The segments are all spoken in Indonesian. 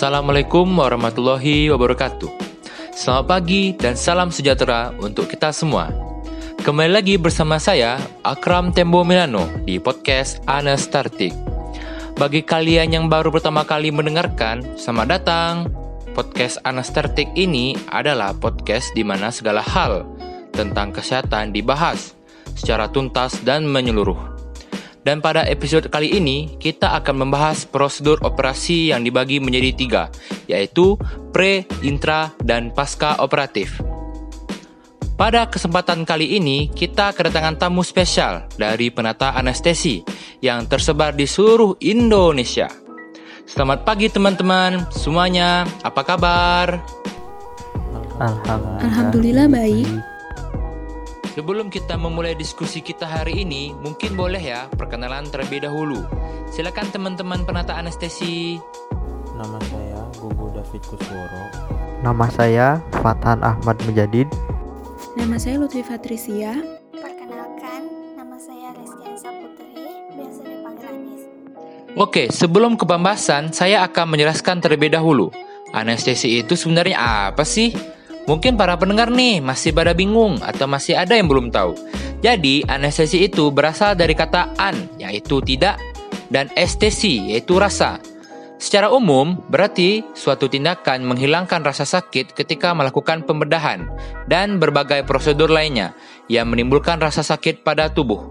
Assalamualaikum warahmatullahi wabarakatuh. Selamat pagi dan salam sejahtera untuk kita semua. Kembali lagi bersama saya, Akram Tembo Milano, di podcast Anastartik. Bagi kalian yang baru pertama kali mendengarkan, selamat datang. Podcast Anastartik ini adalah podcast di mana segala hal tentang kesehatan dibahas secara tuntas dan menyeluruh. Dan pada episode kali ini, kita akan membahas prosedur operasi yang dibagi menjadi tiga, yaitu pre, intra, dan pasca operatif. Pada kesempatan kali ini, kita kedatangan tamu spesial dari penata anestesi yang tersebar di seluruh Indonesia. Selamat pagi teman-teman, semuanya. Apa kabar? Alhamdulillah, Alhamdulillah baik. Sebelum kita memulai diskusi kita hari ini, mungkin boleh ya perkenalan terlebih dahulu. Silakan teman-teman penata anestesi. Nama saya Gugu David Kusworo. Nama saya Fathan Ahmad Mujadid. Nama saya Lutfi Patricia. Perkenalkan, nama saya Reskiansa Putri, biasa dipanggil Anis. Oke, sebelum ke pembahasan, saya akan menjelaskan terlebih dahulu. Anestesi itu sebenarnya apa sih? Mungkin para pendengar nih masih pada bingung atau masih ada yang belum tahu. Jadi, anestesi itu berasal dari kata an, yaitu tidak, dan estesi, yaitu rasa. Secara umum, berarti suatu tindakan menghilangkan rasa sakit ketika melakukan pembedahan dan berbagai prosedur lainnya yang menimbulkan rasa sakit pada tubuh.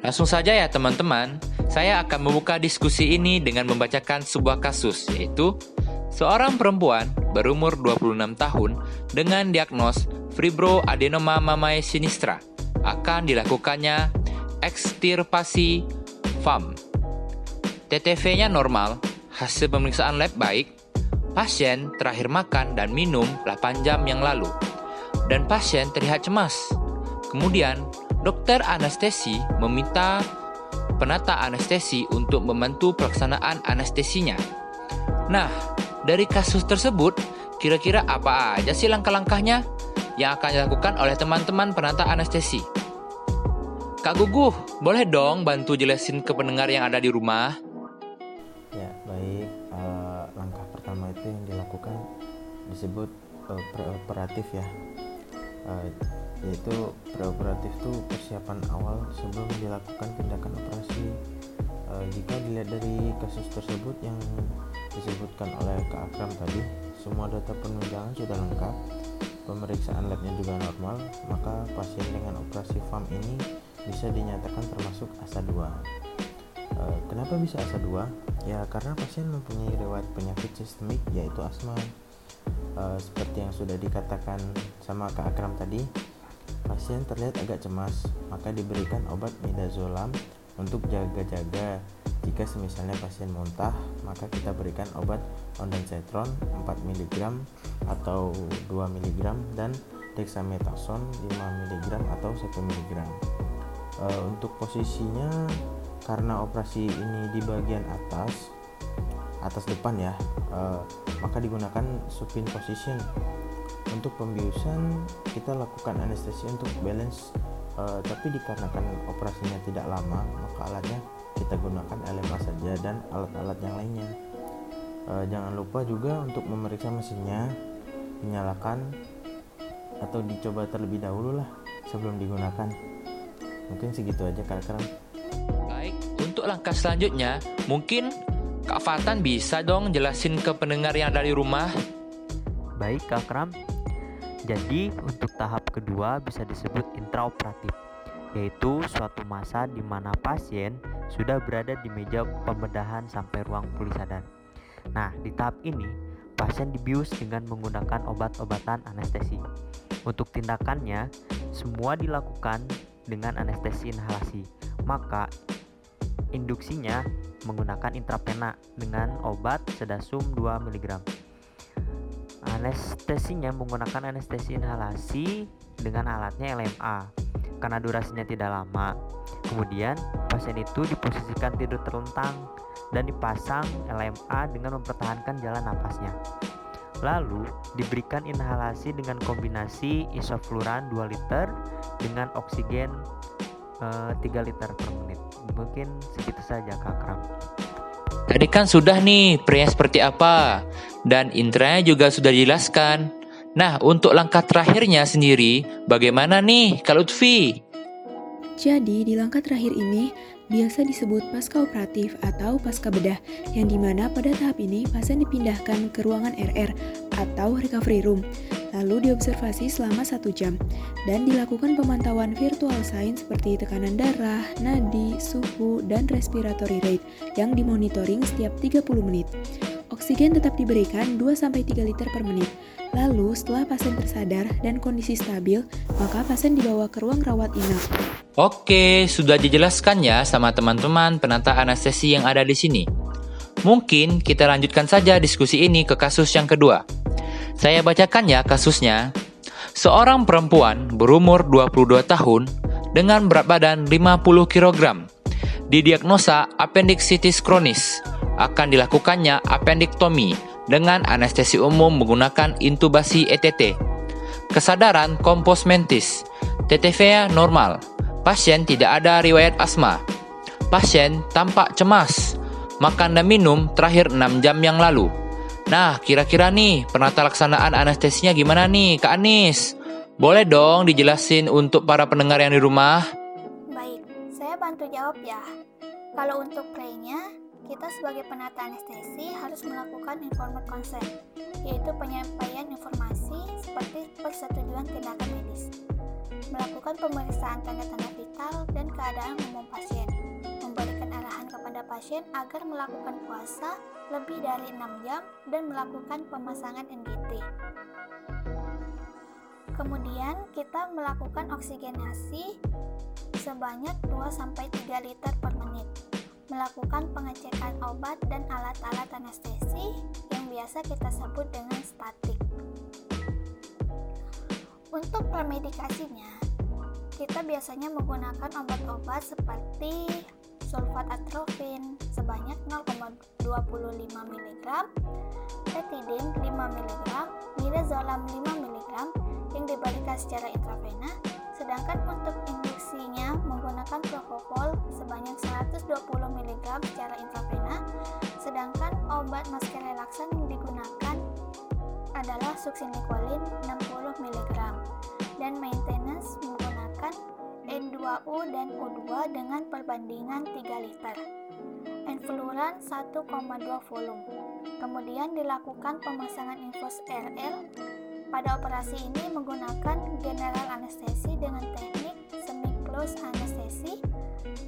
Langsung saja ya teman-teman, saya akan membuka diskusi ini dengan membacakan sebuah kasus, yaitu seorang perempuan berumur 26 tahun dengan diagnos fibroadenoma mamae sinistra akan dilakukannya ekstirpasi FAM. TTV-nya normal, hasil pemeriksaan lab baik, pasien terakhir makan dan minum 8 jam yang lalu, dan pasien terlihat cemas. Kemudian, dokter anestesi meminta penata anestesi untuk membantu pelaksanaan anestesinya. Nah, dari kasus tersebut, kira-kira apa aja sih langkah-langkahnya yang akan dilakukan oleh teman-teman penata anestesi? Kak Guguh, boleh dong bantu jelasin ke pendengar yang ada di rumah? Ya, baik. Eh, langkah pertama itu yang dilakukan disebut eh, preoperatif ya. Eh, yaitu preoperatif itu persiapan awal sebelum dilakukan tindakan operasi. Eh, jika dilihat dari kasus tersebut yang disebutkan oleh Kak Akram tadi, semua data penunjangan sudah lengkap, pemeriksaan labnya juga normal, maka pasien dengan operasi FAM ini bisa dinyatakan termasuk ASA 2. Eh, Kenapa bisa ASA 2? Ya karena pasien mempunyai riwayat penyakit sistemik yaitu asma. Eh, seperti yang sudah dikatakan sama Kak Akram tadi, pasien terlihat agak cemas, maka diberikan obat midazolam untuk jaga-jaga. Jika semisalnya pasien muntah, maka kita berikan obat ondansetron 4 mg atau 2 mg dan dexamethasone 5 mg atau 1 mg. Eh, untuk posisinya karena operasi ini di bagian atas atas depan ya eh, maka digunakan supine position untuk pembiusan kita lakukan anestesi untuk balance eh, tapi dikarenakan operasinya tidak lama maka alatnya kita gunakan LMA saja dan alat-alat yang lainnya Eh, jangan lupa juga untuk memeriksa mesinnya menyalakan atau dicoba terlebih dahulu lah sebelum digunakan mungkin segitu aja kak Akram Baik, untuk langkah selanjutnya, mungkin Kak Fatan bisa dong jelasin ke pendengar yang ada di rumah. Baik, Kak Kram. Jadi, untuk tahap kedua bisa disebut intraoperatif, yaitu suatu masa di mana pasien sudah berada di meja pembedahan sampai ruang pulih sadar. Nah, di tahap ini, pasien dibius dengan menggunakan obat-obatan anestesi. Untuk tindakannya, semua dilakukan dengan anestesi inhalasi. Maka, induksinya menggunakan intravena dengan obat sedasum 2 mg. Anestesinya menggunakan anestesi inhalasi dengan alatnya LMA karena durasinya tidak lama. Kemudian, pasien itu diposisikan tidur terlentang dan dipasang LMA dengan mempertahankan jalan napasnya. Lalu, diberikan inhalasi dengan kombinasi isofluran 2 liter dengan oksigen eh, 3 liter per menit. Mungkin segitu saja Kak Kram. Tadi kan sudah nih pria seperti apa dan intranya juga sudah dijelaskan. Nah, untuk langkah terakhirnya sendiri, bagaimana nih Kak Lutfi? Jadi, di langkah terakhir ini biasa disebut pasca operatif atau pasca bedah, yang di mana pada tahap ini pasien dipindahkan ke ruangan RR atau recovery room, lalu diobservasi selama satu jam, dan dilakukan pemantauan virtual sign seperti tekanan darah, nadi, suhu, dan respiratory rate yang dimonitoring setiap 30 menit. Oksigen tetap diberikan 2-3 liter per menit. Lalu, setelah pasien tersadar dan kondisi stabil, maka pasien dibawa ke ruang rawat inap. Oke, sudah dijelaskan ya sama teman-teman penata anestesi yang ada di sini. Mungkin kita lanjutkan saja diskusi ini ke kasus yang kedua. Saya bacakan ya kasusnya. Seorang perempuan berumur 22 tahun dengan berat badan 50 kg didiagnosa appendicitis kronis akan dilakukannya appendektomi dengan anestesi umum menggunakan intubasi ETT. Kesadaran kompos mentis, TTV normal. Pasien tidak ada riwayat asma. Pasien tampak cemas. Makan dan minum terakhir 6 jam yang lalu. Nah, kira-kira nih penata laksanaan anestesinya gimana nih, Kak Anis? Boleh dong dijelasin untuk para pendengar yang di rumah? Baik, saya bantu jawab ya. Kalau untuk playnya, kita sebagai penata anestesi harus melakukan informed consent, yaitu penyampaian informasi seperti persetujuan tindakan medis, melakukan pemeriksaan tanda-tanda vital dan keadaan umum pasien, memberikan arahan kepada pasien agar melakukan puasa lebih dari 6 jam dan melakukan pemasangan NGT. Kemudian kita melakukan oksigenasi sebanyak 2-3 liter per melakukan pengecekan obat dan alat-alat anestesi yang biasa kita sebut dengan statik. Untuk premedikasinya, kita biasanya menggunakan obat-obat seperti sulfat atrofin sebanyak 0,25 mg, petidin 5 mg, midazolam 5 mg yang diberikan secara intravena, sedangkan untuk induksinya menggunakan propofol sebanyak 120 mg secara intravena, sedangkan obat masker relaksan yang digunakan adalah succinylcholine 60 mg dan maintenance menggunakan N2U dan U2 dengan perbandingan 3 liter. Enfluran 1,2 volume. Kemudian dilakukan pemasangan infus RL. Pada operasi ini menggunakan general anestesi dengan teknik semi-close anestesi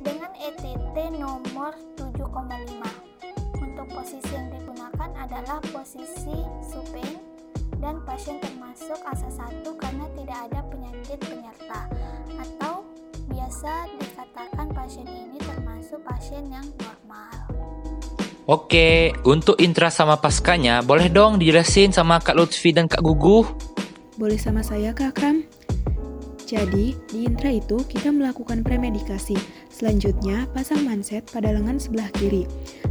dengan ETT nomor 7,5. Untuk posisi yang digunakan adalah posisi supine dan pasien termasuk asa 1 karena tidak ada penyakit penyerta atau biasa dikatakan pasien ini termasuk pasien yang normal. Oke, untuk intra sama paskanya, boleh dong dijelasin sama Kak Lutfi dan Kak Guguh? Boleh sama saya, Kak Akram? Jadi, di intra itu kita melakukan premedikasi. Selanjutnya, pasang manset pada lengan sebelah kiri.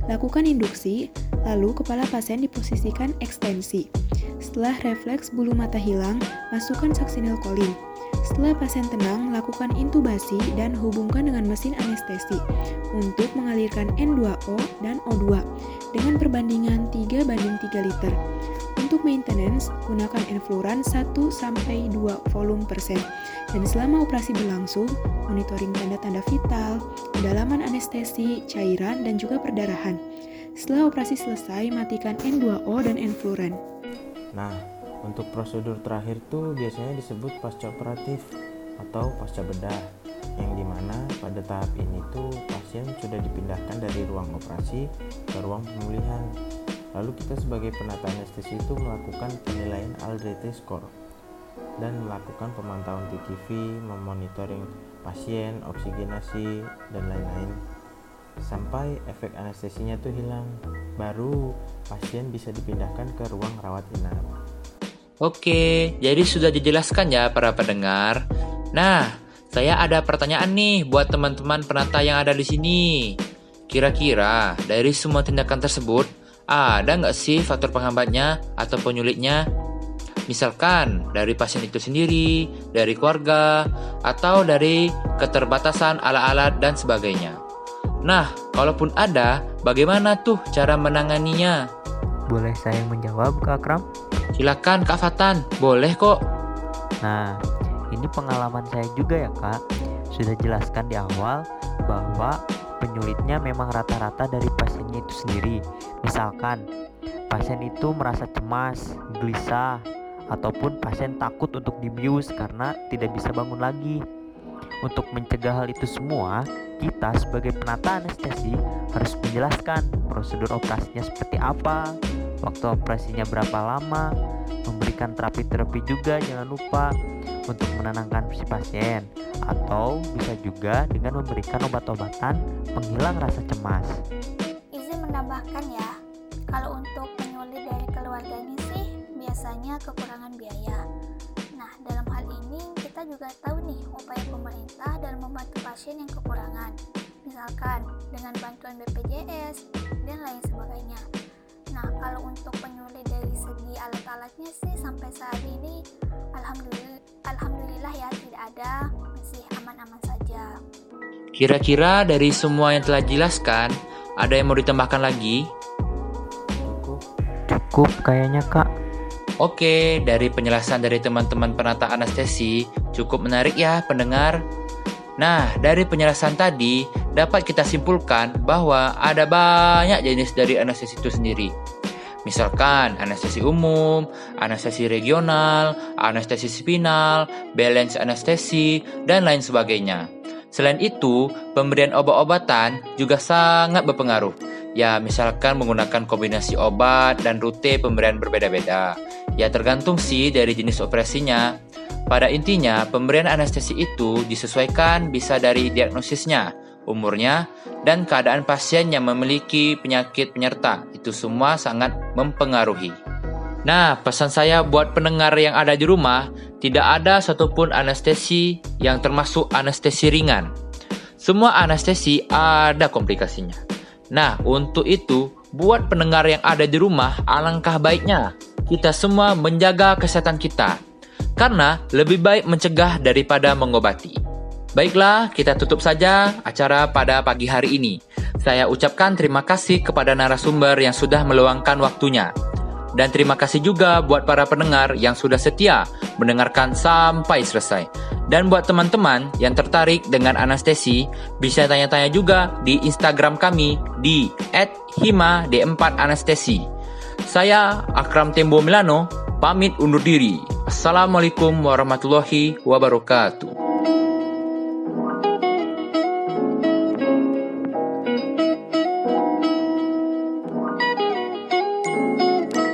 Lakukan induksi, lalu kepala pasien diposisikan ekstensi. Setelah refleks bulu mata hilang, masukkan succinylcholine. Setelah pasien tenang, lakukan intubasi dan hubungkan dengan mesin anestesi untuk mengalirkan N2O dan O2 dengan perbandingan 3 banding 3 liter. Untuk maintenance, gunakan enfluran 1-2 volume persen. Dan selama operasi berlangsung, monitoring tanda-tanda vital, kedalaman anestesi, cairan, dan juga perdarahan. Setelah operasi selesai, matikan N2O dan enfluran. Nah, untuk prosedur terakhir tuh biasanya disebut pasca operatif atau pasca bedah yang di mana pada tahap ini tuh pasien sudah dipindahkan dari ruang operasi ke ruang pemulihan. Lalu kita sebagai penata anestesi itu melakukan penilaian Aldrete score dan melakukan pemantauan TTV, memonitoring pasien, oksigenasi, dan lain-lain. Sampai efek anestesinya tuh hilang baru pasien bisa dipindahkan ke ruang rawat inap Oke, jadi sudah dijelaskan ya para pendengar. Nah, saya ada pertanyaan nih buat teman-teman penata yang ada di sini. Kira-kira dari semua tindakan tersebut, ada nggak sih faktor penghambatnya atau penyulitnya? Misalkan dari pasien itu sendiri, dari keluarga, atau dari keterbatasan alat-alat dan sebagainya. Nah, Kalaupun ada, bagaimana tuh cara menanganinya? Boleh saya menjawab, Kak Akram? Silakan Kak Fatan, boleh kok. Nah, ini pengalaman saya juga ya kak. Sudah jelaskan di awal bahwa penyulitnya memang rata-rata dari pasiennya itu sendiri. Misalkan, pasien itu merasa cemas, gelisah, ataupun pasien takut untuk dibius karena tidak bisa bangun lagi. Untuk mencegah hal itu semua, kita sebagai penata anestesi harus menjelaskan prosedur operasinya seperti apa, waktu operasinya berapa lama, memberikan terapi-terapi juga jangan lupa untuk menenangkan si pasien atau bisa juga dengan memberikan obat-obatan penghilang rasa cemas. Izin menambahkan ya, kalau untuk penyulit dari keluarganya sih biasanya kekurangan biaya. Nah, dalam hal ini kita juga tahu nih upaya pemerintah dalam membantu pasien yang kekurangan. Misalkan dengan bantuan BPJS dan lain sebagainya. Kalau untuk penyulit dari segi alat-alatnya sih sampai saat ini alhamdulillah alhamdulillah ya tidak ada, masih aman-aman saja. Kira-kira dari semua yang telah dijelaskan, ada yang mau ditambahkan lagi? cukup Cukup kayaknya kak. Oke, dari penjelasan dari teman-teman penata anestesi, cukup menarik ya pendengar. Nah, dari penjelasan tadi dapat kita simpulkan bahwa ada banyak jenis dari anestesi itu sendiri. Misalkan anestesi umum, anestesi regional, anestesi spinal, balance anestesi, dan lain sebagainya. Selain itu, pemberian obat-obatan juga sangat berpengaruh. Ya, misalkan menggunakan kombinasi obat dan rute pemberian berbeda-beda. Ya, tergantung sih dari jenis operasinya. Pada intinya, pemberian anestesi itu disesuaikan bisa dari diagnosisnya, umurnya, dan keadaan pasien yang memiliki penyakit penyerta. Itu semua sangat mempengaruhi. Nah, pesan saya buat pendengar yang ada di rumah, tidak ada satupun anestesi yang termasuk anestesi ringan. Semua anestesi ada komplikasinya. Nah, untuk itu, buat pendengar yang ada di rumah, alangkah baiknya kita semua menjaga kesehatan kita. Karena lebih baik mencegah daripada mengobati. Baiklah, kita tutup saja acara pada pagi hari ini. Saya ucapkan terima kasih kepada narasumber yang sudah meluangkan waktunya. Dan terima kasih juga buat para pendengar yang sudah setia mendengarkan sampai selesai. Dan buat teman-teman yang tertarik dengan anestesi, bisa tanya-tanya juga di Instagram kami di @hima_d4anestesi. Saya Akram Tembo Milano, pamit undur diri. Assalamualaikum warahmatullahi wabarakatuh.